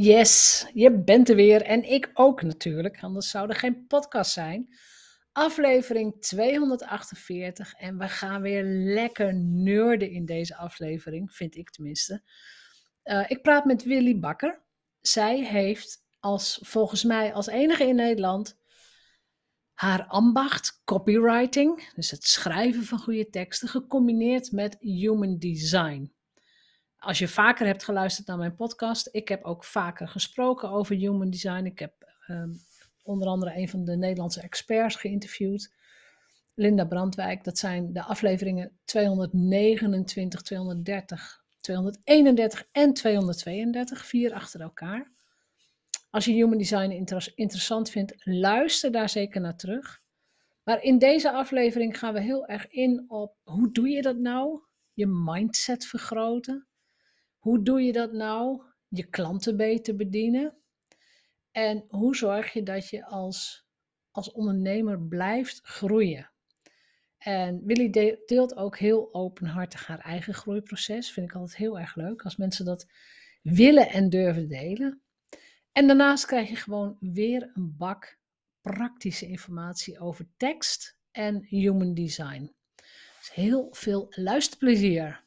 Yes, je bent er weer en ik ook natuurlijk, anders zou er geen podcast zijn. Aflevering 248 en we gaan weer lekker neurden in deze aflevering, vind ik tenminste. Uh, ik praat met Willy Bakker. Zij heeft als, volgens mij als enige in Nederland haar ambacht, copywriting, dus het schrijven van goede teksten, gecombineerd met human design. Als je vaker hebt geluisterd naar mijn podcast, ik heb ook vaker gesproken over human design. Ik heb um, onder andere een van de Nederlandse experts geïnterviewd, Linda Brandwijk. Dat zijn de afleveringen 229, 230, 231 en 232, vier achter elkaar. Als je human design inter interessant vindt, luister daar zeker naar terug. Maar in deze aflevering gaan we heel erg in op hoe doe je dat nou? Je mindset vergroten. Hoe doe je dat nou? Je klanten beter bedienen. En hoe zorg je dat je als, als ondernemer blijft groeien? En Willy deelt ook heel openhartig haar eigen groeiproces. Vind ik altijd heel erg leuk als mensen dat willen en durven delen. En daarnaast krijg je gewoon weer een bak praktische informatie over tekst en human design. Dus heel veel luisterplezier.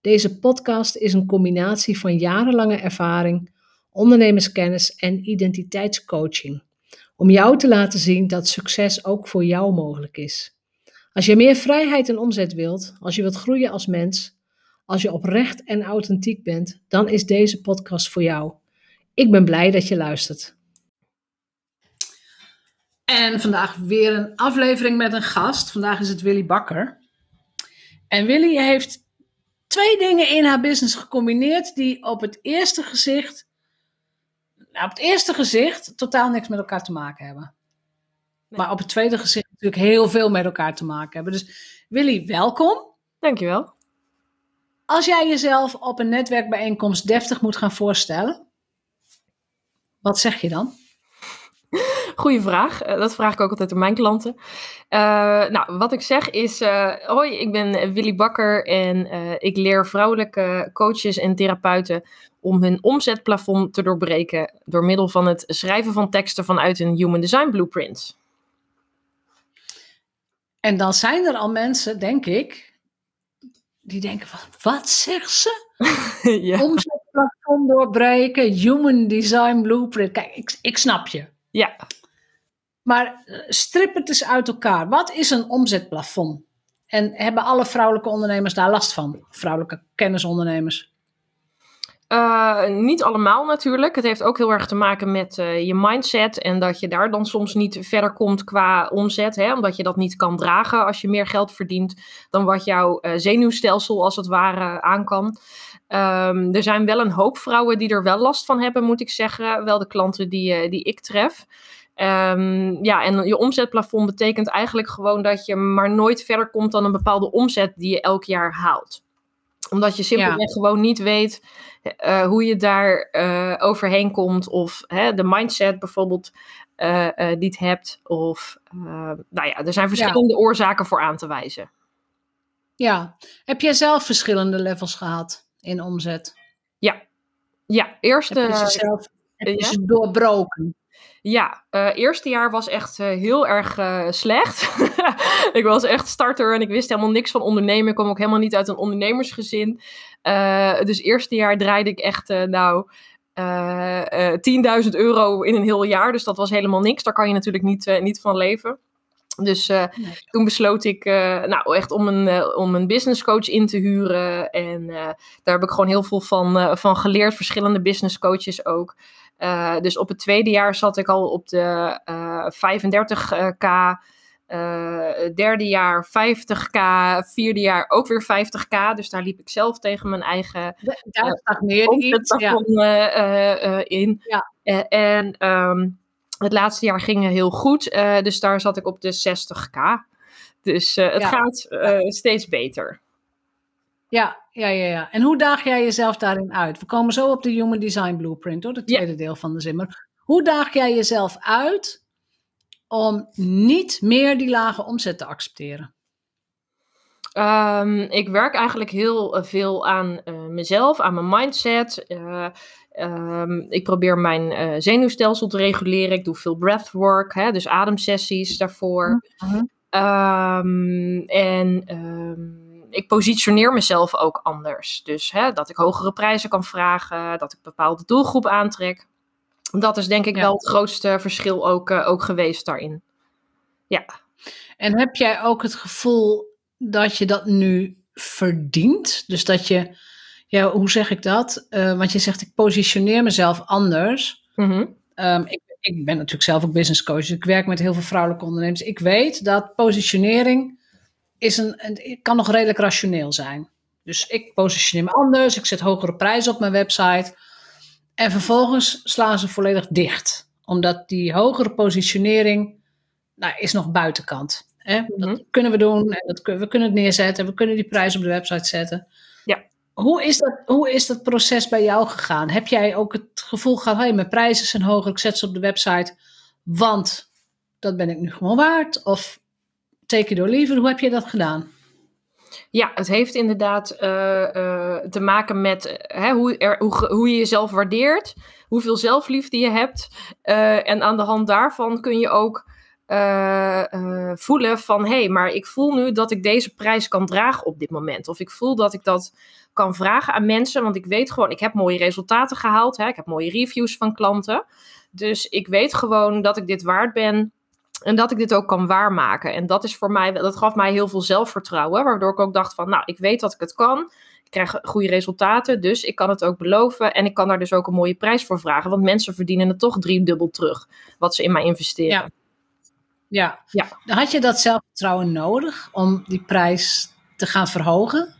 Deze podcast is een combinatie van jarenlange ervaring, ondernemerskennis en identiteitscoaching. Om jou te laten zien dat succes ook voor jou mogelijk is. Als je meer vrijheid en omzet wilt, als je wilt groeien als mens, als je oprecht en authentiek bent, dan is deze podcast voor jou. Ik ben blij dat je luistert. En vandaag weer een aflevering met een gast. Vandaag is het Willy Bakker. En Willy heeft twee dingen in haar business gecombineerd die op het eerste gezicht, nou, op het eerste gezicht totaal niks met elkaar te maken hebben. Maar op het tweede gezicht natuurlijk heel veel met elkaar te maken hebben. Dus Willy, welkom. Dankjewel. Als jij jezelf op een netwerkbijeenkomst deftig moet gaan voorstellen, wat zeg je dan? Goeie vraag. Eh, dat vraag ik ook altijd aan mijn klanten. Uh, nou, wat ik zeg is: uh, Hoi, ik ben Willy Bakker en ik leer vrouwelijke coaches en therapeuten om hun omzetplafond te doorbreken door middel van het schrijven van teksten vanuit een Human Design Blueprint. En dan zijn er al mensen, denk ik, die denken: wat, wat zegt ze? ja. Omzetplafond doorbreken, Human Design Blueprint. Kijk, ik, ik snap je. Ja. Maar eh, strip het eens uit elkaar. Wat is een omzetplafond? En hebben alle vrouwelijke ondernemers daar last van? Vrouwelijke kennisondernemers? Uh, niet allemaal natuurlijk. Het heeft ook heel erg te maken met uh, je mindset. En dat je daar dan soms niet verder komt qua omzet. Hè? Omdat je dat niet kan dragen als je meer geld verdient dan wat jouw zenuwstelsel als het ware aan kan. Um, er zijn wel een hoop vrouwen die er wel last van hebben, moet ik zeggen. Wel de klanten die, die ik tref. Um, ja, en je omzetplafond betekent eigenlijk gewoon dat je maar nooit verder komt dan een bepaalde omzet die je elk jaar haalt. Omdat je simpelweg gewoon niet weet uh, hoe je daar uh, overheen komt. Of hè, de mindset bijvoorbeeld uh, niet hebt. Of nou ja, er zijn verschillende ja. oorzaken voor aan te wijzen. Ja, heb jij zelf verschillende levels gehad in omzet? Ja, ja eerste. Heb je ze zelf heb je ze doorbroken? Ja, uh, eerste jaar was echt uh, heel erg uh, slecht. ik was echt starter en ik wist helemaal niks van ondernemen. Ik kwam ook helemaal niet uit een ondernemersgezin. dus eerste jaar draaide ik echt, nou, 10.000 euro in een heel jaar. Dus dat was helemaal niks. Daar kan je natuurlijk niet, niet van leven. Dus uh, nee. toen besloot ik nou echt om een, om een business coach in te huren. En daar heb ik gewoon heel veel van, van geleerd. Verschillende business coaches ook. Uh, dus op het tweede jaar zat ik al op de uh, 35k. Uh, derde jaar 50k, vierde jaar ook weer 50k. Dus daar liep ik zelf tegen mijn eigen. Daar stagneerde iets. Ja. in. Ja. en ehm, het laatste jaar ging heel goed. dus daar zat ik op de 60k. Dus het gaat steeds beter. Ja, ja, ja, ja. En hoe daag jij jezelf daarin uit? We komen zo op de Human Design Blueprint, hoor, het tweede deel van de zin. Maar hoe daag jij jezelf uit om niet meer die lage omzet te accepteren? Um, ik werk eigenlijk heel eh, veel aan uh, mezelf, aan mijn mindset. Uh, um, ik probeer mijn uh, zenuwstelsel te reguleren. Ik doe veel breathwork, hè, dus ademsessies daarvoor. -hmm. um, en ik positioneer mezelf ook anders. Dus hè, dat ik hogere prijzen kan vragen, dat ik bepaalde doelgroep aantrek. Dat is denk ik wel het grootste verschil ook, uh, ook geweest daarin. Ja. En heb jij ook het gevoel dat je dat nu verdient? Dus dat je, ja, hoe zeg ik dat? Uh, want je zegt, ik positioneer mezelf anders. Mm -hmm. um, ik, ik ben natuurlijk zelf ook business coach. Dus ik werk met heel veel vrouwelijke ondernemers. Ik weet dat positionering is een, kan nog redelijk rationeel zijn. Dus ik positioneer me anders, ik zet hogere prijzen op mijn website. En vervolgens slaan ze volledig dicht. Omdat die hogere positionering nou, is nog buitenkant. Hè? Dat mhm. kunnen we doen, en dat, we kunnen het neerzetten, we kunnen die prijs op de website zetten. Ja. Hoe is, dat, hoe is dat proces bij jou gegaan? Heb jij ook het gevoel gehad, hey, mijn prijzen zijn hoger, ik zet ze op de website, want dat ben ik nu gewoon waard? Of take it or leave it. Hoe heb je dat gedaan? Ja, het heeft inderdaad uh, uh, te maken met uh, hè, hoe, er, hoe, hoe, je jezelf waardeert, hoeveel zelfliefde je hebt. en aan de hand daarvan kun je ook voelen van hé, hey, maar ik voel nu dat ik deze prijs kan dragen op dit moment. Of ik voel dat ik dat kan vragen aan mensen, want ik weet gewoon, ik heb mooie resultaten gehaald. Hè, ik heb mooie reviews van klanten. Dus ik weet gewoon dat ik dit waard ben en dat ik dit ook kan waarmaken. En dat is voor mij, dat gaf mij heel veel zelfvertrouwen. Waardoor ik ook dacht van, nou, ik weet dat ik het kan. Ik krijg goede resultaten, dus ik kan het ook beloven. En ik kan daar dus ook een mooie prijs voor vragen. Want mensen verdienen het toch driedubbel terug, wat ze in mij investeren. Ja. Ja. ja. Had je dat zelfvertrouwen nodig om die prijs te gaan verhogen?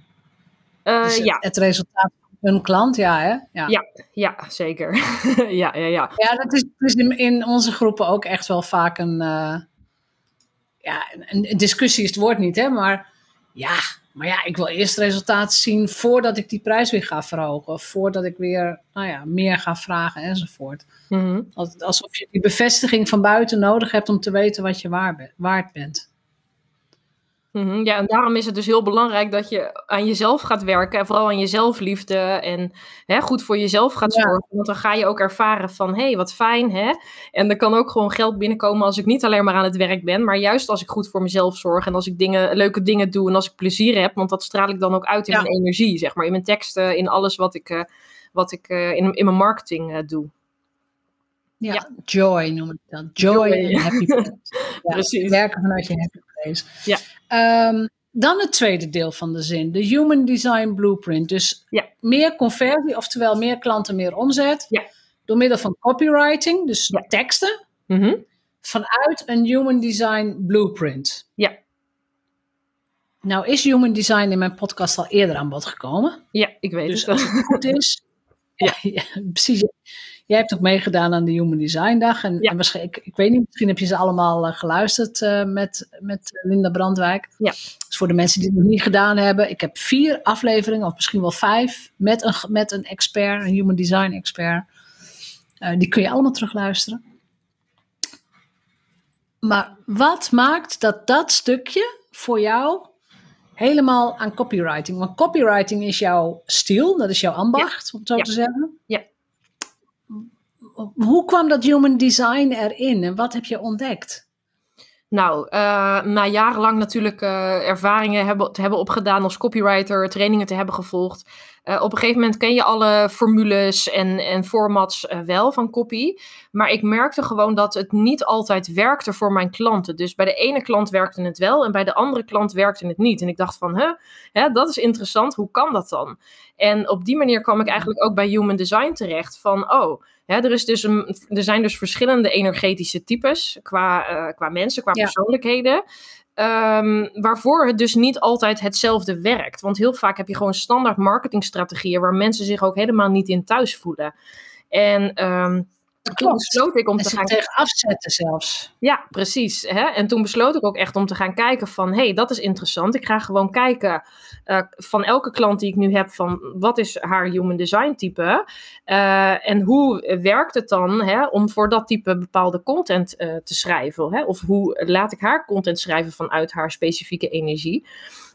Uh, dus het, ja. het resultaat een klant, ja hè? Ja, ja, ja zeker. ja, ja, ja. Ja, dat is, dus in, in, onze groepen ook echt wel vaak een... Uh, ja, een, discussie is het woord niet, hè? Maar ja, maar ja, ik wil eerst resultaten zien voordat ik die prijs weer ga verhogen. Of voordat ik weer nou ja, meer ga vragen enzovoort. Mm -hmm. Alsof je die bevestiging van buiten nodig hebt om te weten wat je waar waard bent. Mhm, ja, en daarom is het dus heel belangrijk dat je aan jezelf gaat werken. En vooral aan je zelfliefde. En hè, goed voor jezelf gaat zorgen. Want dan ga je ook ervaren van, hé, hey, wat fijn. Hè? En er kan ook gewoon geld binnenkomen als ik niet alleen maar aan het werk ben. Maar juist als ik goed voor mezelf zorg. En als ik dingen, leuke dingen doe. En als ik plezier heb. Want dat straal ik dan ook uit in mijn energie, zeg maar. In mijn teksten, in alles wat ik, uh, wat ik uh, in, in mijn marketing uh, doe. Ja, ja, joy noem ik dat. Joy, en happy Precies. Werken vanuit je happy Ja. Um, dan het tweede deel van de zin, de Human Design Blueprint. Dus ja. meer conversie, oftewel meer klanten, meer omzet. Ja. Door middel van copywriting, dus ja. teksten. Mm -hmm. Vanuit een Human Design Blueprint. Ja. Nou is Human Design in mijn podcast al eerder aan bod gekomen. Ja, ik weet dus het. Dus als het goed is... ja, precies. Jij hebt ook meegedaan aan de Human Design Dag. En, en waarschijnlijk, ik, ik, weet niet, misschien heb je ze allemaal uh, geluisterd uh, met, met Linda Brandwijk. Ja. Dus voor de mensen die het nog niet gedaan hebben. Ik heb vier afleveringen, of misschien wel vijf, met een, met een expert, een Human Design expert. Uh, die kun je allemaal terugluisteren. Maar wat maakt dat dat stukje voor jou helemaal aan copywriting? Want copywriting is jouw stijl, dat is jouw ambacht, ja. om het zo ja. te zeggen. Ja hoe kwam dat human design erin en wat heb je ontdekt? Nou, uh, na jarenlang natuurlijk uh, ervaringen hebben, te hebben opgedaan als copywriter, trainingen te hebben gevolgd. Uh, op een gegeven moment ken je alle formules en, en formats wel van copy. Maar ik merkte gewoon dat het niet altijd werkte voor mijn klanten. Dus bij de ene klant werkte het wel en bij de andere klant werkte het niet. En ik dacht van, hè dat is interessant, hoe kan dat dan? En op die manier kwam ik eigenlijk ook bij Human Design terecht van, oh er, is dus een, er zijn dus verschillende energetische types qua, uh, qua mensen, qua persoonlijkheden. Um, waarvoor het dus niet altijd hetzelfde werkt. Want heel vaak heb je gewoon standaard marketingstrategieën waar mensen zich ook helemaal niet in thuis voelen. En um, toen besloot ik om en te gaan tegen afzetten zelfs. Ja, precies. Hè? En toen besloot ik ook echt om te gaan kijken van, hé, hey, dat is interessant. Ik ga gewoon kijken uh, van elke klant die ik nu heb van, wat is haar human design type? Uh, en hoe werkt het dan hè, om voor dat type bepaalde content uh, te schrijven? Hè? Of hoe laat ik haar content schrijven vanuit haar specifieke energie?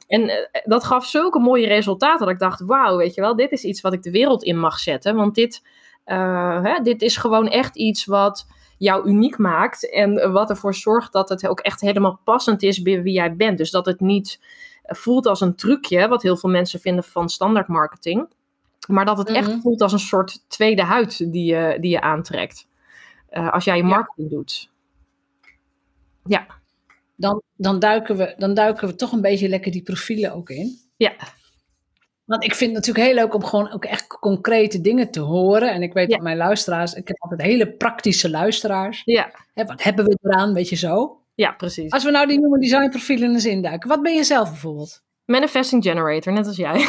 En dat gaf zulke mooie resultaten dat ik dacht, wauw, weet je wel, dit is iets wat ik de wereld in mag zetten. Want dit, hè, dit is gewoon echt iets wat jou uniek maakt. En wat ervoor zorgt dat het ook echt helemaal passend is bij wie jij bent. Dus dat het niet voelt als een trucje, wat heel veel mensen vinden van standaard marketing. Maar dat het echt Mhm. voelt als een soort tweede huid die je, die je aantrekt. Uh, als jij je Ja. marketing doet. Ja, Dan, dan, duiken we, dan duiken we toch een beetje lekker die profielen ook in. ja, Want ik vind het natuurlijk heel leuk om gewoon ook echt concrete dingen te horen. En ik weet Ja. dat mijn luisteraars, ik heb altijd hele praktische luisteraars. ja, Hè, wat hebben we eraan, weet je zo? ja, precies. Als we nou die human design profielen eens induiken. Wat ben je zelf bijvoorbeeld? Manifesting generator, net als jij.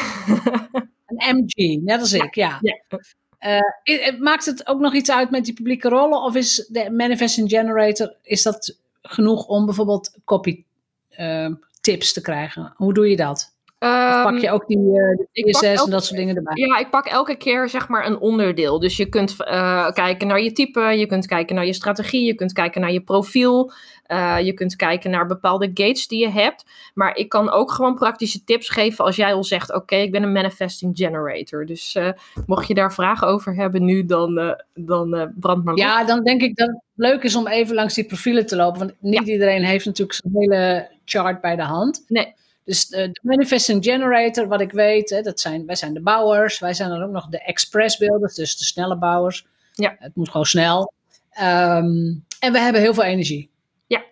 Een MG, net als ik, ja. Ja. Eh, i- maakt het ook nog iets uit met die publieke rollen? Of is de manifesting generator, is dat genoeg om bijvoorbeeld copy eh, tips te krijgen? Hoe doe je dat? Pak Ehm, je ook die eh, ik pak ISS en dat soort dingen erbij? Ja, ik pak elke keer zeg maar een onderdeel. Dus je kunt eh, kijken naar je type, je kunt kijken naar je strategie, je kunt kijken naar je profiel, eh, je kunt kijken naar bepaalde gates die je hebt. Maar ik kan ook gewoon praktische tips geven als jij al zegt: Oké, ik ben een manifesting generator. Dus eh, mocht je daar vragen over hebben nu, dan, eh, dan eh, brand maar. Ja, dan denk ik dat het leuk is om even langs die profielen te lopen. Want niet iedereen heeft natuurlijk zo'n hele chart bij de hand. Nee. Dus de, de manifesting generator, wat ik weet, hè, dat zijn, wij zijn de bouwers. Wij zijn dan ook nog de express builders, dus de snelle bouwers. Ja. Het moet gewoon snel. Ehm, en we hebben heel veel energie. Ja.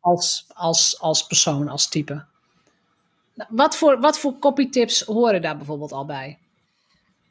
Als, als, als persoon, als type. Nou, Wat voor, wat voor copytips horen daar bijvoorbeeld al bij?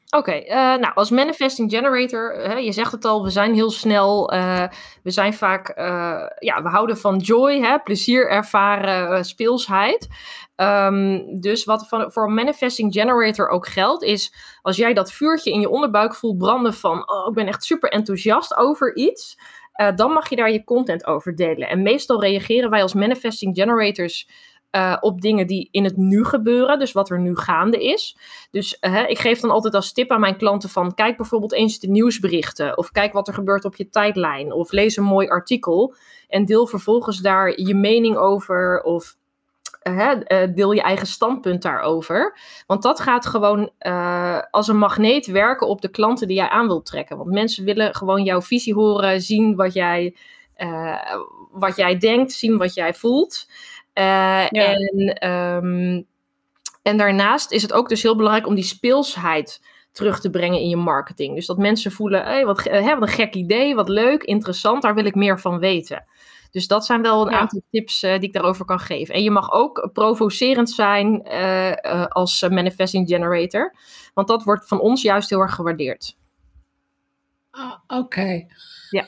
Oké, eh, nou als manifesting generator, hè, je zegt het al, we zijn heel snel, eh, we zijn vaak, eh, ja, we houden van joy, hè, plezier ervaren, eh, speelsheid. Ehm, dus wat van, voor een manifesting generator ook geldt, is als jij dat vuurtje in je onderbuik voelt branden van, oh, ik ben echt super enthousiast over iets, eh, dan mag je daar je content over delen. En meestal reageren wij als manifesting generators eh, op dingen die in het nu gebeuren, dus wat er nu gaande is. Dus eh, ik geef dan altijd als tip aan mijn klanten van kijk bijvoorbeeld eens de nieuwsberichten of kijk wat er gebeurt op je tijdlijn of lees een mooi artikel en deel vervolgens daar je mening over of eh, deel je eigen standpunt daarover. Want dat gaat gewoon als een magneet werken op de klanten die jij aan wilt trekken. Want mensen willen gewoon jouw visie horen, zien wat jij, wat jij denkt, zien wat jij voelt. Eh, en, ehm, en daarnaast is het ook dus heel belangrijk om die speelsheid terug te brengen in je marketing. Dus dat mensen voelen, hey, wat, hè, wat een gek idee, wat leuk, interessant, daar wil ik meer van weten. Dus dat zijn wel een Ja. aantal tips eh, die ik daarover kan geven. En je mag ook provocerend zijn eh, als manifesting generator. Want dat wordt van ons juist heel erg gewaardeerd. Ah, Oké. Ja.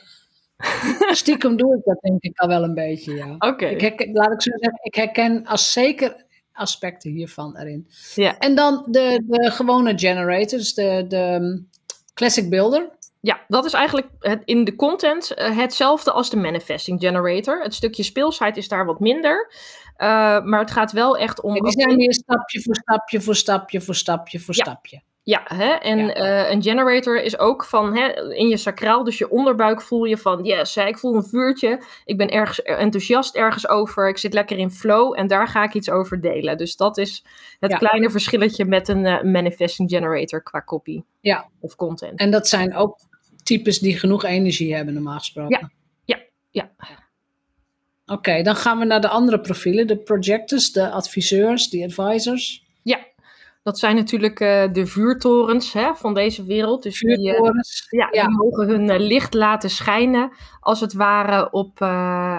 Stiekem doe ik dat denk ik al wel een beetje, ja. Oké. Ik herken, laat ik zo zeggen, ik herken als zeker aspecten hiervan erin. Ja. En dan de, de gewone generators, de, de um, classic builder. Ja, dat is eigenlijk het, in de content uh, hetzelfde als de manifesting generator. Het stukje speelsheid is daar wat minder. Uh, maar het gaat wel echt om. Ja, die zijn meer stapje voor stapje voor stapje voor stapje voor ja. stapje. Ja, hè? en ja. Uh, een generator is ook van hè, in je sacraal, dus je onderbuik voel je van yes, hè, ik voel een vuurtje, ik ben ergens enthousiast ergens over, ik zit lekker in flow en daar ga ik iets over delen. Dus dat is het ja. kleine verschilletje met een uh, manifesting generator qua copy ja. of content. En dat zijn ook types die genoeg energie hebben normaal gesproken. Ja, ja, ja. Oké, okay, dan gaan we naar de andere profielen, de projectors, de adviseurs, de advisors. Ja, dat zijn natuurlijk uh, de vuurtorens hè, van deze wereld. Dus vuurtorens. Die, uh, ja, ja, die mogen hun uh, licht laten schijnen, als het ware, op, eh,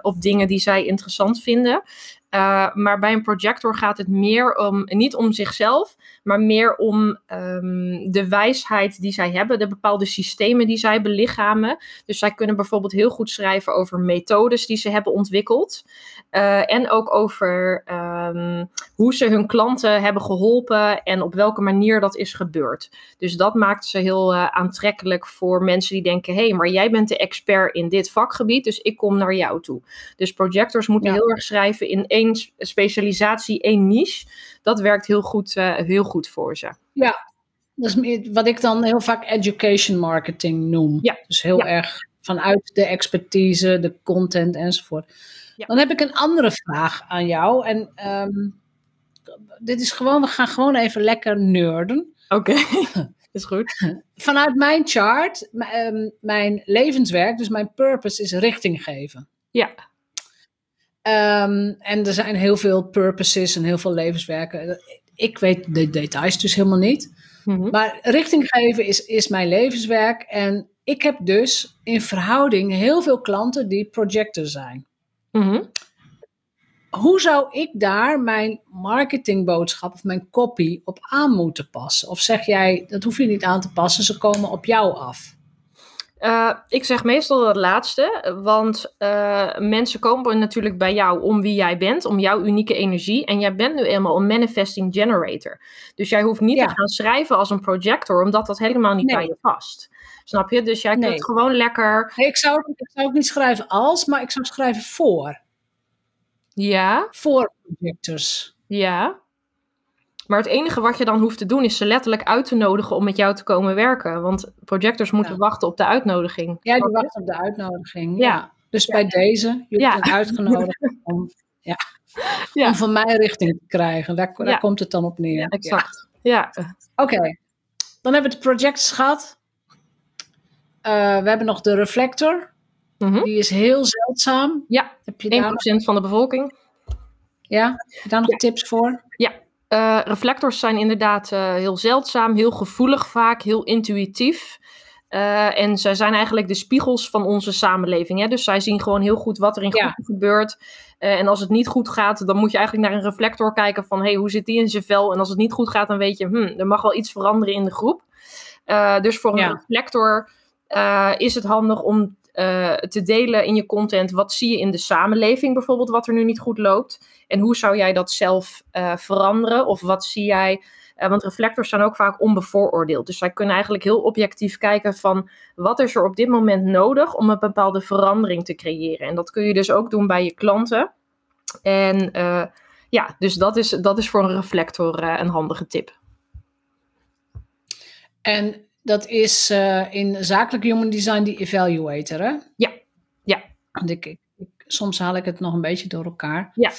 op dingen die zij interessant vinden. maar bij een projector gaat het meer om, niet om zichzelf, maar meer om ehm, de wijsheid die zij hebben, de bepaalde systemen die zij belichamen. Dus zij kunnen bijvoorbeeld heel goed schrijven over methodes die ze hebben ontwikkeld. Uh, en ook over um, hoe ze hun klanten hebben geholpen en op welke manier dat is gebeurd. Dus dat maakt ze heel uh, aantrekkelijk voor mensen die denken: hé, hey, maar jij bent de expert in dit vakgebied, dus ik kom naar jou toe. Dus projectors moeten ja. heel erg schrijven in één specialisatie, één niche. Dat werkt heel goed, uh, heel goed voor ze. Ja, dat is wat ik dan heel vaak education marketing noem. Ja. Dus heel ja. erg vanuit de expertise, de content enzovoort. Ja. Dan heb ik een andere vraag aan jou. En um, dit is gewoon, we gaan gewoon even lekker nerden. Oké, okay. is goed. Vanuit mijn chart, um, mijn levenswerk, dus mijn purpose is richting geven. Ja. Um, en er zijn heel veel purposes en heel veel levenswerken. Ik weet de details dus helemaal niet. Mhm. Maar richting geven is, is mijn levenswerk. En ik heb dus in verhouding heel veel klanten die projector zijn. Mhm. Hoe zou ik daar mijn marketingboodschap of mijn copy op aan moeten passen? Of zeg jij, dat hoef je niet aan te passen, ze komen op jou af? Uh, ik zeg meestal het laatste, want uh, mensen komen natuurlijk bij jou om wie jij bent, om jouw unieke energie. En jij bent nu eenmaal een manifesting generator. Dus jij hoeft niet Ja. te gaan schrijven als een projector, omdat dat helemaal niet Nee. bij je past. Snap je? Dus jij Nee. kunt gewoon lekker. Nee, ik, zou, ik zou ook niet schrijven als, maar ik zou schrijven voor. Ja, Voor projectors. ja. Maar het enige wat je dan hoeft te doen is ze letterlijk uit te nodigen om met jou te komen werken. Want projectors moeten Ja. wachten op de uitnodiging. Ja, die Snap je? wacht op de uitnodiging. Ja. Ja. Dus bij deze, jullie Ja. zijn uitgenodigd om, ja, Ja. om van mij richting te krijgen. Daar, daar Ja. komt het dan op neer. Exact. Ja. Ja. Oké, dan hebben we de projects gehad. Uh, we hebben nog de reflector. Mhm. Die is heel zeldzaam. Ja, Heb je daar, 1% van de bevolking. ja? Heb je daar nog Ja. tips voor? Uh, reflectors zijn inderdaad uh, heel zeldzaam, heel gevoelig vaak, heel intuïtief. Uh, en zij zijn eigenlijk de spiegels van onze samenleving. Hè? Dus zij zien gewoon heel goed wat er in Ja. groepen gebeurt. En als het niet goed gaat, dan moet je eigenlijk naar een reflector kijken van... hey, hoe zit die in zijn vel? En als het niet goed gaat, dan weet je... Hmm, er mag wel iets veranderen in de groep. Dus voor een Ja. reflector is het handig om te delen in je content... wat zie je in de samenleving bijvoorbeeld, wat er nu niet goed loopt... En hoe zou jij dat zelf uh, veranderen? Of wat zie jij? Uh, want reflectors zijn ook vaak onbevooroordeeld. Dus zij kunnen eigenlijk heel objectief kijken van wat is er op dit moment nodig om een bepaalde verandering te creëren. En dat kun je dus ook doen bij je klanten. En uh, ja, dus dat is, dat is voor een reflector een handige tip. En dat is in zakelijk human design die evaluator, hè? Ja, ja. Ik, ik, soms haal ik het nog een beetje door elkaar. Ja.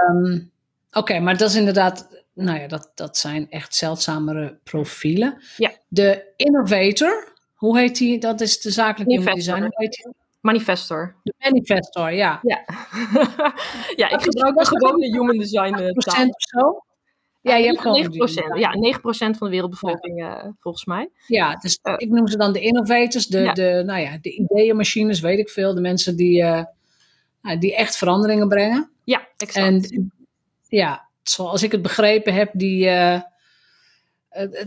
Um, Oké, okay, maar dat is inderdaad, nou ja, dat, dat zijn echt zeldzamere profielen. Ja. De innovator, hoe heet die? Dat is de zakelijke human design. Hoe heet die? Manifestor. De manifestor, ja. Ja, ja ik gebruik een gewone human design uh, taal. of zo? Ja, je hebt gewoon 9%, ja, 9% van de wereldbevolking ja. uh, volgens mij. Ja, dus uh, ik noem ze dan de innovators, de, ja. de, nou ja, de ideeënmachines, weet ik veel. De mensen die, uh, die echt veranderingen brengen. Ja, exact. En ja, zoals ik het begrepen heb, die uh,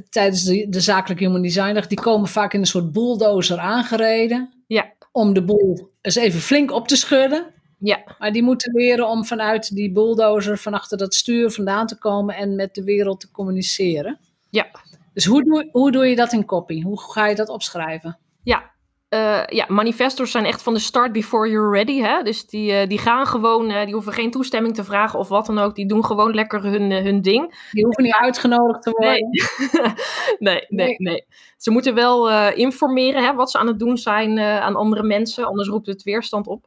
tijdens de, de zakelijke human design dag, die komen vaak in een soort bulldozer aangereden. Ja. Om de boel eens even flink op te schudden. Ja. Maar die moeten leren om vanuit die bulldozer, van achter dat stuur vandaan te komen en met de wereld te communiceren. Ja. Dus hoe doe, hoe doe je dat in copy? Hoe ga je dat opschrijven? Ja, uh, ja, manifestors zijn echt van de start before you're ready. Hè? Dus die, uh, die gaan gewoon, uh, die hoeven geen toestemming te vragen of wat dan ook. Die doen gewoon lekker hun, hun ding. Die hoeven niet uitgenodigd te worden. Nee, nee, nee, nee. nee. Ze moeten wel informeren hè, wat ze aan het doen zijn aan andere mensen. Anders roept het weerstand op.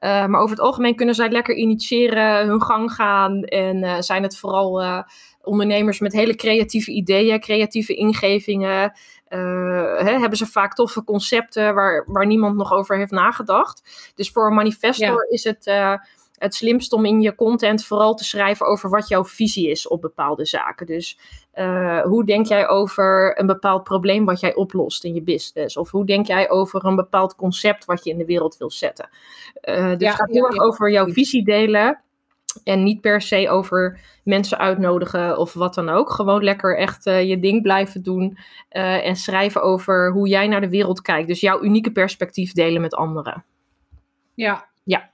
maar over het algemeen kunnen zij lekker initiëren, hun gang gaan. En zijn het vooral ondernemers met hele creatieve ideeën, creatieve ingevingen. Uh, hè, hebben ze vaak toffe concepten waar, waar niemand nog over heeft nagedacht. Dus voor een manifestor ja. is het uh, het slimst om in je content vooral te schrijven over wat jouw visie is op bepaalde zaken. Dus uh, hoe denk jij over een bepaald probleem wat jij oplost in je business? Of hoe denk jij over een bepaald concept wat je in de wereld wil zetten? dus ja, gaat heel ja, erg over jouw visie delen. En niet per se over mensen uitnodigen of wat dan ook. Gewoon lekker echt uh, je ding blijven doen. Uh, en schrijven over hoe jij naar de wereld kijkt. Dus jouw unieke perspectief delen met anderen. Ja. Ja.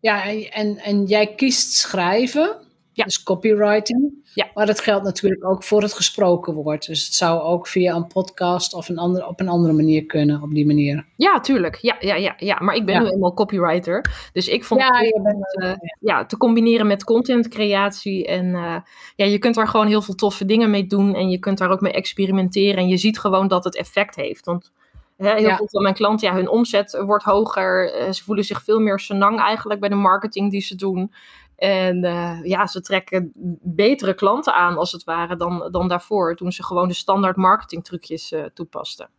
Ja, en, en jij kiest schrijven. Ja. Dus copywriting. Ja. Maar dat geldt natuurlijk ook voor het gesproken woord. Dus het zou ook via een podcast of een andere, op een andere manier kunnen, op die manier. Ja, tuurlijk. Ja, ja, ja, ja. maar ik ben Ja. nu eenmaal copywriter. Dus ik vond Ja, het bent, eh, ja, te combineren met contentcreatie. En eh, ja, je kunt daar gewoon heel veel toffe dingen mee doen. En je kunt daar ook mee experimenteren. En je ziet gewoon dat het effect heeft. Want hè, heel Ja. veel van mijn klanten, ja, hun omzet wordt hoger. Eh, ze voelen zich veel meer senang eigenlijk bij de marketing die ze doen. En eh, ja, ze trekken betere klanten aan als het ware dan, dan daarvoor. Toen ze gewoon de standaard marketing trucjes eh, toepasten.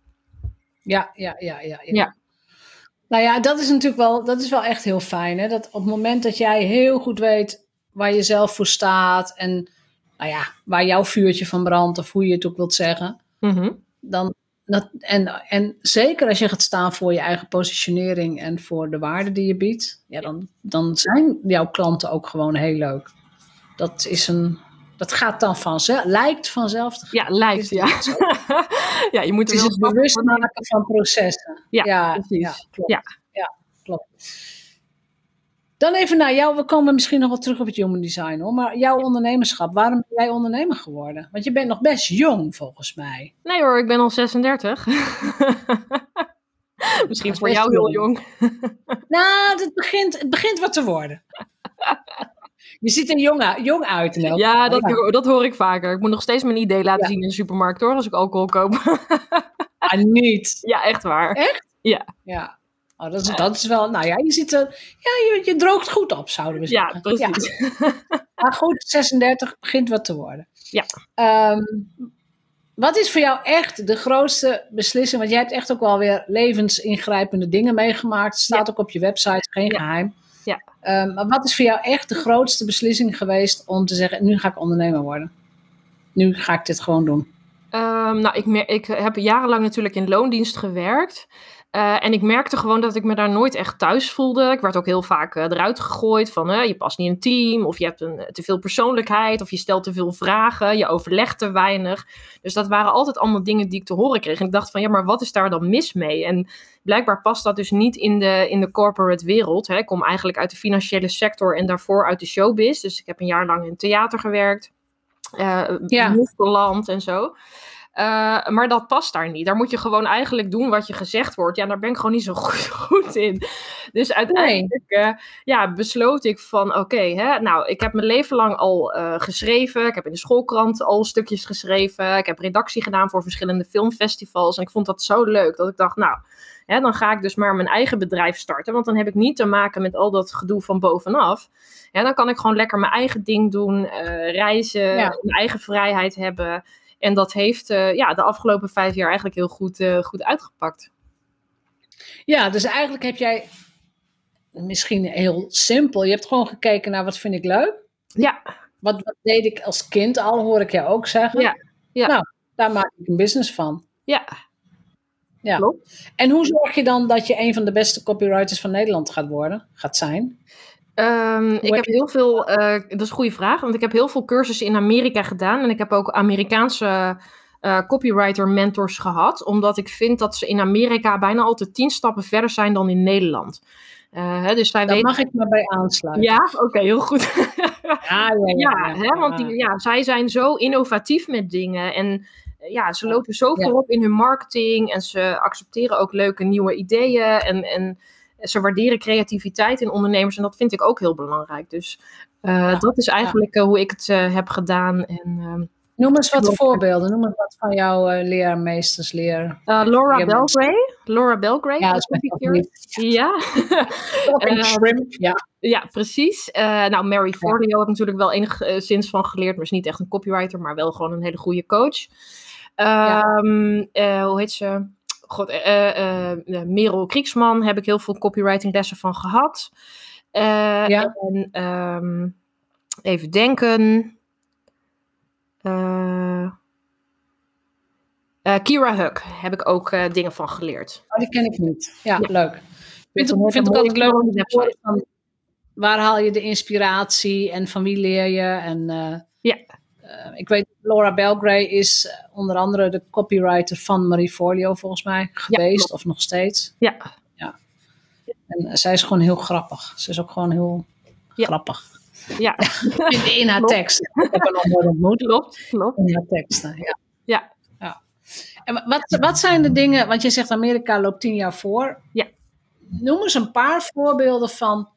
Ja, ja, ja, ja, ja. Ja. Nou ja, dat is natuurlijk wel, dat is wel echt heel fijn. Hè? Dat op het moment dat jij heel goed weet waar je zelf voor staat en nou ja, waar jouw vuurtje van brandt, of hoe je het ook wilt zeggen, Mhm. dan, dat, en, en zeker als je gaat staan voor je eigen positionering en voor de waarde die je biedt, ja, dan, dan zijn jouw klanten ook gewoon heel leuk. Dat is een, dat gaat dan vanzelf, lijkt vanzelf te gaan. Ja, lijkt, ja. ja, je moet Het is het bewust maken van processen. Ja, precies. Ja, klopt. Ja. Ja, klopt. Dan even naar jou. We komen misschien nog wel terug op het human design hoor. Maar jouw ondernemerschap, waarom ben jij ondernemer geworden? Want je bent nog best jong volgens mij. Nee hoor, ik ben al 36. Misschien is voor jou heel jong. Nou, het begint, het begint wat te worden. Je ziet er jong, uit- jong uit. Ja, dat, dat hoor ik vaker. Ik moet nog steeds mijn idee laten Ja. zien in de supermarkt hoor, als ik alcohol koop. Ah, niet. ja, echt waar. Echt? Ja. Ja. Oh, dat, is, dat is wel, nou ja, je ziet er, ja, je, je droogt goed op, zouden we Ja, zeggen. precies. Maar goed, 36 begint wat te worden. Ja. Ehm, wat is voor jou echt de grootste beslissing? Want jij hebt echt ook wel weer levensingrijpende dingen meegemaakt. Staat ook op je website, geen Ja. geheim. Ja. Ehm, maar wat is voor jou echt de grootste beslissing geweest om te zeggen: nu ga ik ondernemer worden? Nu ga ik dit gewoon doen. Ehm, nou, ik, ik heb jarenlang natuurlijk in loondienst gewerkt. Eh, en ik merkte gewoon dat ik me daar nooit echt thuis voelde. Ik werd ook heel vaak eh, eruit gegooid van eh, je past niet in een team, of je hebt een, te veel persoonlijkheid, of je stelt te veel vragen, je overlegt te weinig. Dus dat waren altijd allemaal dingen die ik te horen kreeg. En ik dacht van ja, maar wat is daar dan mis mee? En blijkbaar past dat dus niet in de, in de corporate wereld. Hè. Ik kom eigenlijk uit de financiële sector en daarvoor uit de showbiz. Dus ik heb een jaar lang in theater gewerkt, eh Ja. land en zo. Eh, maar dat past daar niet. Daar moet je gewoon eigenlijk doen wat je gezegd wordt. Ja, daar ben ik gewoon niet zo goed, goed in. Dus uiteindelijk eh, ja, besloot ik van oké, hè, nou, ik heb mijn leven lang al eh, geschreven. Ik heb in de schoolkrant al stukjes geschreven. Ik heb redactie gedaan voor verschillende filmfestivals. En ik vond dat zo leuk dat ik dacht, nou, hè, dan ga ik dus maar mijn eigen bedrijf starten. Want dan heb ik niet te maken met al dat gedoe van bovenaf. Ja, dan kan ik gewoon lekker mijn eigen ding doen, reizen, Ja. mijn eigen vrijheid hebben. En dat heeft eh, ja, de afgelopen vijf jaar eigenlijk heel goed, eh, goed uitgepakt. Ja, dus eigenlijk heb jij misschien heel simpel. Je hebt gewoon gekeken naar wat vind ik leuk. Ja, Wat, wat deed ik als kind al, hoor ik jou ook zeggen. Ja, ja. Nou, daar maak ik een business van. ja. Ja. Klopt. En hoe zorg je dan dat je een van de beste copywriters van Nederland gaat worden? Gaat zijn? Ehm, ik heb heel veel, eh, dat is een goede vraag, want ik heb heel veel cursussen in Amerika gedaan en ik heb ook Amerikaanse eh, copywriter mentors gehad, omdat ik vind dat ze in Amerika bijna altijd tien stappen verder zijn dan in Nederland. Eh, hè, dus Daar weten. mag ik me bij aansluiten. Ja, oké, heel goed. ja, ja. ja, Ja, hè, want die, ja, zij zijn zo innovatief met dingen. En ja, ze lopen zo voorop in hun marketing. En ze accepteren ook leuke nieuwe ideeën. En, en ze waarderen creativiteit in ondernemers. En dat vind ik ook heel belangrijk. Dus eh, Ja. dat is eigenlijk eh, hoe ik het eh, heb gedaan. En, ehm, Noem eens wat voorbeelden. Noem eens wat van jouw leermeesters, leer. Laura Ja, Belgray. Laura Belgray. Ja, dat is. Ja. Shrimp. Ja. Ja, precies. Nou, Mary Forleo heb ik natuurlijk wel enigszins van geleerd, maar is niet echt een copywriter, maar wel gewoon een hele goede coach. Ehm, eh, hoe heet ze? God, eh, eh, eh, Merel Kriegsman heb ik heel veel copywriting lessen van gehad. Eh, Ja. En ehm, even denken. Kira Huck heb ik ook dingen van geleerd. Oh, die ken ik niet. Ja, Ja. leuk. Vind, het ik- vind ik altijd leuk om van waar haal je de inspiratie en van wie leer je? En, ja. Uh, ik weet, Laura Belgray is onder andere de copywriter van Marie Forleo volgens mij geweest, ja, of nog steeds. Ja. ja. En zij is gewoon heel grappig. Ze is ook gewoon heel ja. grappig. Ja. in, in haar tekst. Ik heb haar nog nooit ontmoet. Klopt, klopt. In haar teksten, ja. Ja. ja. En wat, wat zijn de dingen, want je zegt Amerika loopt tien jaar voor. Ja. Noem eens een paar voorbeelden van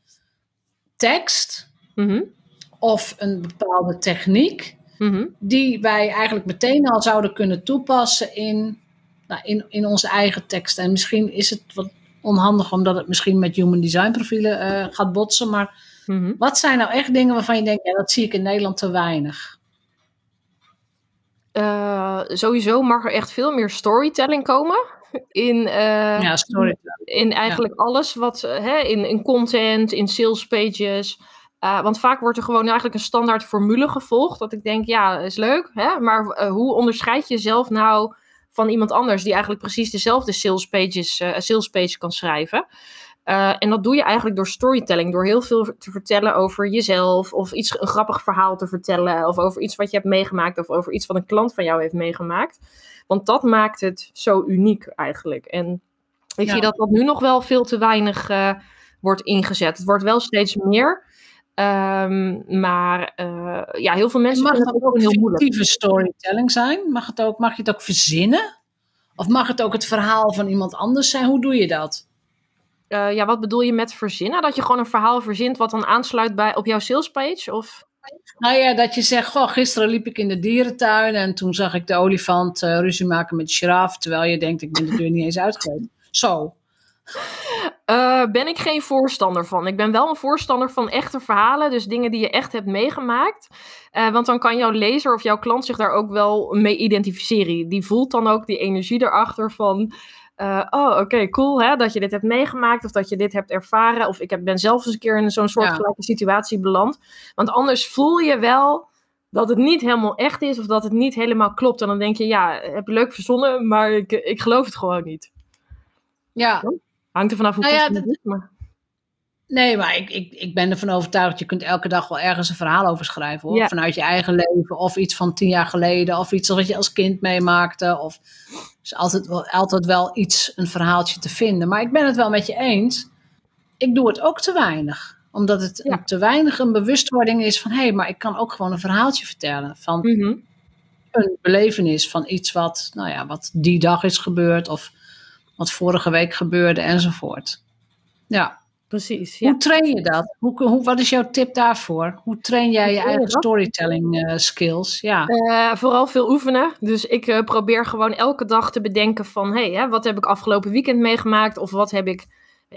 tekst mm of een bepaalde techniek -hmm. die wij eigenlijk meteen al zouden kunnen toepassen in, nou, in, in onze eigen tekst. En misschien is het wat onhandig omdat het misschien met human design profielen uh, gaat botsen, maar mm -hmm. wat zijn nou echt dingen waarvan je denkt, ja, dat zie ik in Nederland te weinig? Uh, sowieso mag er echt veel meer storytelling komen. In, uh, ja, storytelling. in eigenlijk ja. alles wat hè, in, in content, in sales pages. Uh, want vaak wordt er gewoon eigenlijk een standaard formule gevolgd. Dat ik denk, ja, is leuk. Hè? Maar uh, hoe onderscheid je jezelf nou van iemand anders die eigenlijk precies dezelfde sales, pages, uh, sales page kan schrijven? en dat doe je eigenlijk door storytelling. Door heel veel te vertellen over jezelf. Of iets, een grappig verhaal te vertellen. Of over iets wat je hebt meegemaakt. Of over iets wat een klant van jou heeft meegemaakt. Want dat maakt het zo uniek eigenlijk. En ik ja. zie dat dat nu nog wel veel te weinig wordt ingezet. Het wordt wel steeds meer. Um, maar uh, ja, heel veel mensen mag het ook heel moeilijk. storytelling zijn? Mag, het ook, mag je het ook verzinnen? Of mag het ook het verhaal van iemand anders zijn? Hoe doe je dat? Uh, ja, wat bedoel je met verzinnen? Dat je gewoon een verhaal verzint wat dan aansluit bij, op jouw salespage? Of? Nou ja, dat je zegt, goh, gisteren liep ik in de dierentuin en toen zag ik de olifant uh, ruzie maken met de giraffe, terwijl je denkt, ik ben de deur niet eens uitgegaan. Zo. Uh, ben ik geen voorstander van. Ik ben wel een voorstander van echte verhalen. Dus dingen die je echt hebt meegemaakt. Uh, want dan kan jouw lezer of jouw klant zich daar ook wel mee identificeren. Die voelt dan ook die energie erachter van... Uh, oh, oké, okay, cool hè, dat je dit hebt meegemaakt of dat je dit hebt ervaren. Of ik heb, ben zelf eens een keer in zo'n soortgelijke ja. situatie beland. Want anders voel je wel dat het niet helemaal echt is of dat het niet helemaal klopt. En dan denk je, ja, heb je leuk verzonnen, maar ik, ik geloof het gewoon niet. Ja, Hangt er vanaf hoe nou ja, het is. Maar... Nee, maar ik, ik, ik ben ervan overtuigd, je kunt elke dag wel ergens een verhaal over schrijven. Hoor. Ja. Vanuit je eigen leven, of iets van tien jaar geleden, of iets wat je als kind meemaakte. Of is altijd wel, altijd wel iets, een verhaaltje te vinden. Maar ik ben het wel met je eens. Ik doe het ook te weinig. Omdat het Ja. te weinig een bewustwording is van, hé, hey, maar ik kan ook gewoon een verhaaltje vertellen. Van Mhm. een belevenis van iets wat, nou ja, wat die dag is gebeurd. Of wat vorige week gebeurde enzovoort. Ja. Precies, ja. Hoe train je dat? Hoe, hoe, wat is jouw tip daarvoor? Hoe train jij je eigen storytelling eh, skills? Ja. Eh, vooral veel oefenen. Dus ik eh, probeer gewoon elke dag te bedenken van... hé, hey, wat heb ik afgelopen weekend meegemaakt? Of wat heb ik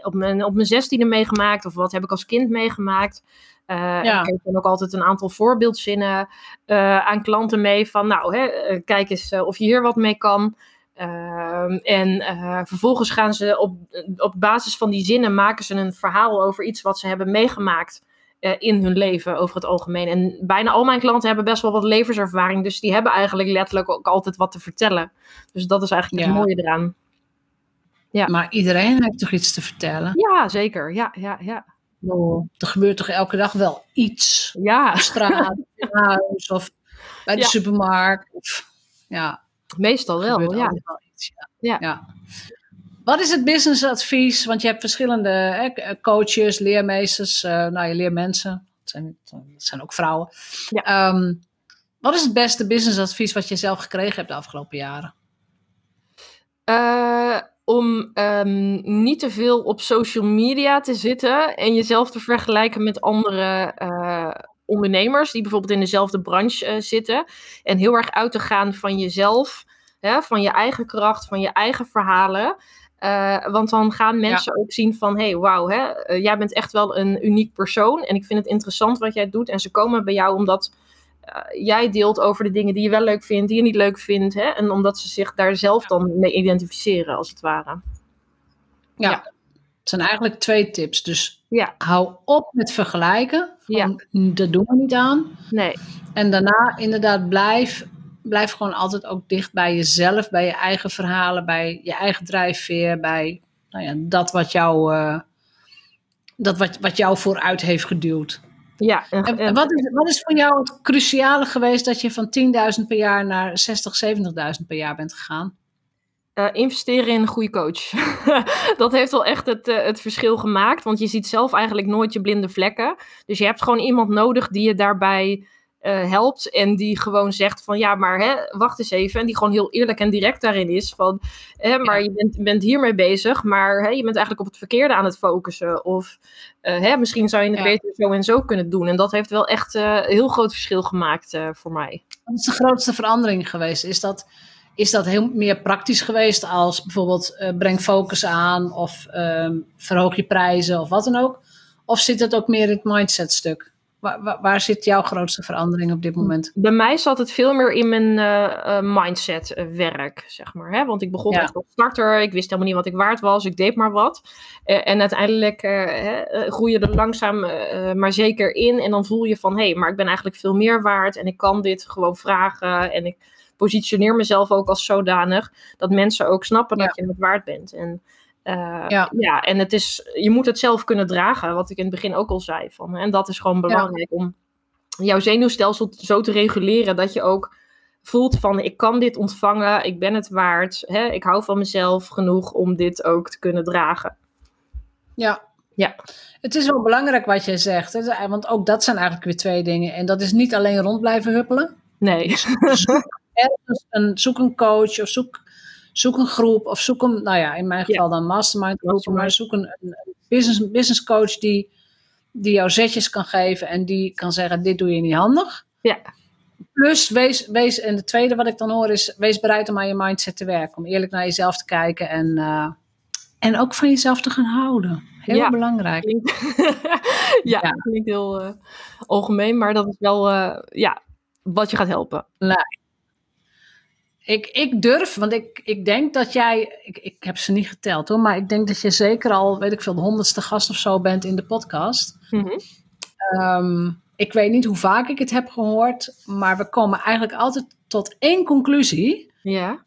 op mijn, op mijn zestiende meegemaakt? Of wat heb ik als kind meegemaakt? Ja. Ik geef dan ook altijd een aantal voorbeeldzinnen eh, aan klanten mee. Van nou, hè, kijk eens of je hier wat mee kan. Ehm, en eh, vervolgens gaan ze op, op basis van die zinnen... maken ze een verhaal over iets wat ze hebben meegemaakt eh, in hun leven over het algemeen. En bijna al mijn klanten hebben best wel wat levenservaring. Dus die hebben eigenlijk letterlijk ook altijd wat te vertellen. Dus dat is eigenlijk Ja. het mooie eraan. Ja. Maar iedereen heeft toch iets te vertellen? Ja, zeker. Ja, ja, ja. Oh, er gebeurt toch elke dag wel iets? Ja, Op straat, in huis of bij de Ja. supermarkt. Of, ja, meestal wel. Ja. wel iets. Ja. Ja. Wat is het businessadvies? Want je hebt verschillende hè, coaches, leermeesters, eh, nou je leermensen. Het zijn, het zijn ook vrouwen. Ja. Ehm, wat is het beste businessadvies wat je zelf gekregen hebt de afgelopen jaren? Eh, om ehm, niet te veel op social media te zitten en jezelf te vergelijken met andere eh, ondernemers die bijvoorbeeld in dezelfde branche eh, zitten. En heel erg uit te gaan van jezelf, hè, van je eigen kracht, van je eigen verhalen. Eh, want dan gaan mensen ook zien van, hey, wauw, hè, eh, jij bent echt wel een uniek persoon. En ik vind het interessant wat jij doet. En ze komen bij jou omdat jij deelt over de dingen die je wel leuk vindt, die je niet leuk vindt. Hè? En omdat ze zich daar zelf dan mee identificeren, als het ware. Ja. Ja. Het zijn eigenlijk twee tips. Dus Ja, hou op met vergelijken. Van, Ja. Dat doen we niet aan. nee. En daarna inderdaad blijf, blijf gewoon altijd ook dicht bij jezelf, bij je eigen verhalen, bij je eigen drijfveer, bij nou ja, dat wat jou, eh, dat wat, wat jou vooruit heeft geduwd. Ja, en, en wat, is, wat is voor jou het cruciale geweest dat je van 10.000 per jaar naar 60, 70.000 per jaar bent gegaan? Uh, investeren in een goede coach. dat heeft wel echt het, uh, het verschil gemaakt. Want je ziet zelf eigenlijk nooit je blinde vlekken. Dus je hebt gewoon iemand nodig die je daarbij uh, helpt. En die gewoon zegt van ja, maar hè, wacht eens even. En die gewoon heel eerlijk en direct daarin is. Van hè, maar je bent, bent hiermee bezig. Maar hè, je bent eigenlijk op het verkeerde aan het focussen. Of hè, misschien zou je het ja. beter zo en zo kunnen doen. En dat heeft wel echt een heel groot verschil gemaakt voor mij. Wat is de grootste verandering geweest? Is dat is dat heel meer praktisch geweest als bijvoorbeeld uh, breng focus aan of uh, verhoog je prijzen of wat dan ook? Of zit het ook meer in het mindset stuk? Waar, waar, waar, zit jouw grootste verandering op dit moment? Bij mij zat het veel meer in mijn uh, mindset werk, zeg maar. Hè? Want ik begon ja. echt als starter, ik wist helemaal niet wat ik waard was, ik deed maar wat. en uiteindelijk groei je er langzaam maar zeker in en dan voel je van, hé, hey, maar ik ben eigenlijk veel meer waard en ik kan dit gewoon vragen en ik positioneer mezelf ook als zodanig dat mensen ook snappen dat je het waard bent. En, uh, ja. ja, en het is, je moet het zelf kunnen dragen, wat ik in het begin ook al zei. Van, en dat is gewoon belangrijk ja. om jouw zenuwstelsel zo te reguleren dat je ook voelt van ik kan dit ontvangen, ik ben het waard, hè, ik hou van mezelf genoeg om dit ook te kunnen dragen. Ja. ja, het is wel belangrijk wat je zegt, hè? want ook dat zijn eigenlijk weer twee dingen. En dat is niet alleen rond blijven huppelen. Nee. Ergens een, zoek een coach of zoek, zoek een groep of zoek een, nou ja, in mijn geval dan mastermind groep, maar zoek een, een, business, business coach die, die jou zetjes kan geven en die kan zeggen, dit doe je niet handig. Ja. Plus, wees, wees, en de tweede wat ik dan hoor is, wees bereid om aan je mindset te werken. Om eerlijk naar jezelf te kijken en, uh, en ook van jezelf te gaan houden. Heel ja. belangrijk. ja, ja, klinkt heel uh, algemeen, maar dat is wel uh, ja, wat je gaat helpen. Nou, ik, ik durf, want ik, ik denk dat jij, ik, ik heb ze niet geteld hoor, maar ik denk dat je zeker al, weet ik veel, de honderdste gast of zo bent in de podcast. -hmm. um, ik weet niet hoe vaak ik het heb gehoord, maar we komen eigenlijk altijd tot één conclusie. Ja.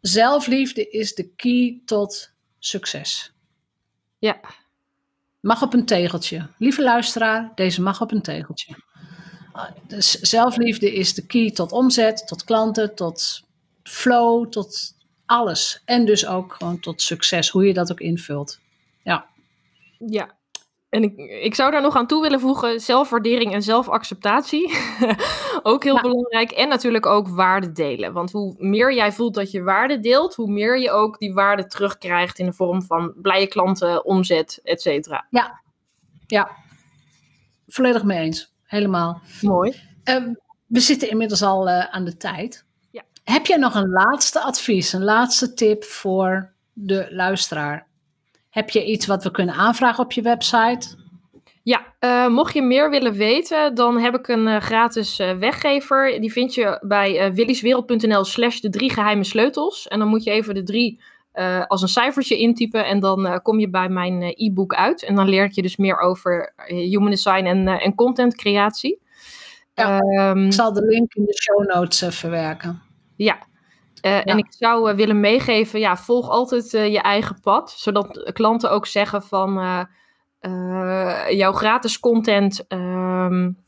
Zelfliefde is de key tot succes. Ja. Mag op een tegeltje. Lieve luisteraar, deze mag op een tegeltje. Dus zelfliefde is de key tot omzet, tot klanten, tot flow, tot alles. En dus ook gewoon tot succes, hoe je dat ook invult. Ja. Ja. En ik, ik zou daar nog aan toe willen voegen: zelfwaardering en zelfacceptatie. ook heel ja. belangrijk. En natuurlijk ook waarde delen. Want hoe meer jij voelt dat je waarde deelt, hoe meer je ook die waarde terugkrijgt in de vorm van blije klanten, omzet, et cetera. Ja, ja. Volledig mee eens helemaal. Mooi. Uh, we zitten inmiddels al uh, aan de tijd. Ja. Heb jij nog een laatste advies, een laatste tip voor de luisteraar? Heb je iets wat we kunnen aanvragen op je website? Ja, uh, mocht je meer willen weten, dan heb ik een uh, gratis uh, weggever. Die vind je bij willyswereld.nl slash de drie geheime sleutels. En dan moet je even de drie als een cijfertje intypen en dan kom je bij mijn e-book uit. En dan leer ik je dus meer over human design en, en content creatie. Ja, um, ik zal de link in de show notes verwerken. Ja, ja. En ik zou willen meegeven, ja, volg altijd je eigen pad. Zodat klanten ook zeggen van jouw gratis content um,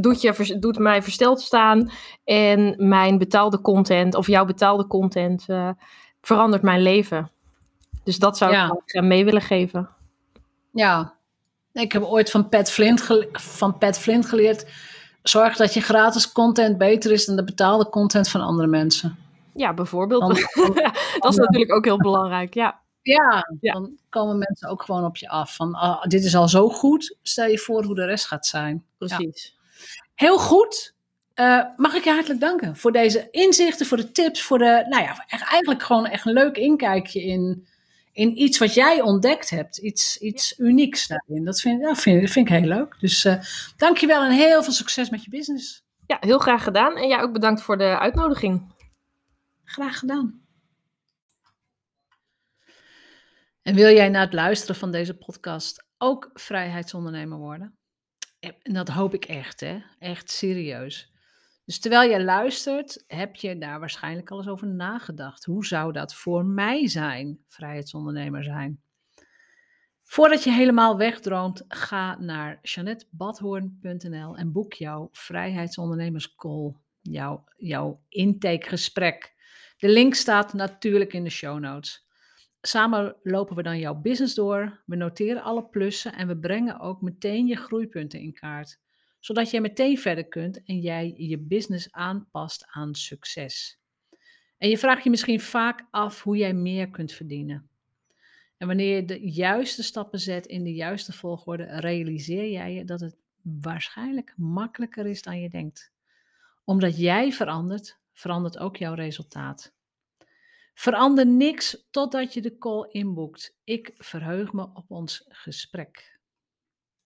doet, je, doet mij versteld staan. En mijn betaalde content of jouw betaalde content verandert mijn leven. Dus dat zou ja. ik mee willen geven. Ja, ik heb ooit van Pat Flint, van Pat Flint geleerd zorg dat je gratis content beter is dan de betaalde content van andere mensen. Ja, bijvoorbeeld. Dat is natuurlijk ook heel belangrijk, ja. Ja, ja, dan komen mensen ook gewoon op je af. Van, oh, dit is al zo goed, stel je voor hoe de rest gaat zijn. Precies. Ja. Heel goed. Uh, mag ik je hartelijk danken voor deze inzichten, voor de tips, voor de, nou ja, eigenlijk gewoon echt een leuk inkijkje in in iets wat jij ontdekt hebt. Iets, iets unieks daarin. Dat vind, ja, vind, vind ik heel leuk. Dus uh, dankjewel en heel veel succes met je business. Ja, heel graag gedaan. En jij ook bedankt voor de uitnodiging. Graag gedaan. Wil jij na het luisteren van deze podcast ook vrijheidsondernemer worden? En dat hoop ik echt, hè? Echt serieus. Dus terwijl je luistert, heb je daar waarschijnlijk al eens over nagedacht. Hoe zou dat voor mij zijn, vrijheidsondernemer zijn? Voordat je helemaal wegdroomt, ga naar jeanettebadhoorn.nl en boek jouw vrijheidsondernemerscall, jouw, jouw intakegesprek. De link staat natuurlijk in de show notes. Samen lopen we dan jouw business door, we noteren alle plussen en we brengen ook meteen je groeipunten in kaart, zodat jij meteen verder kunt en jij je business aanpast aan succes. En je vraagt je misschien vaak af hoe jij meer kunt verdienen. En wanneer je de juiste stappen zet in de juiste volgorde, realiseer jij je dat het waarschijnlijk makkelijker is dan je denkt. Omdat jij verandert, verandert ook jouw resultaat. Verander niks totdat je de call inboekt. Ik verheug me op ons gesprek.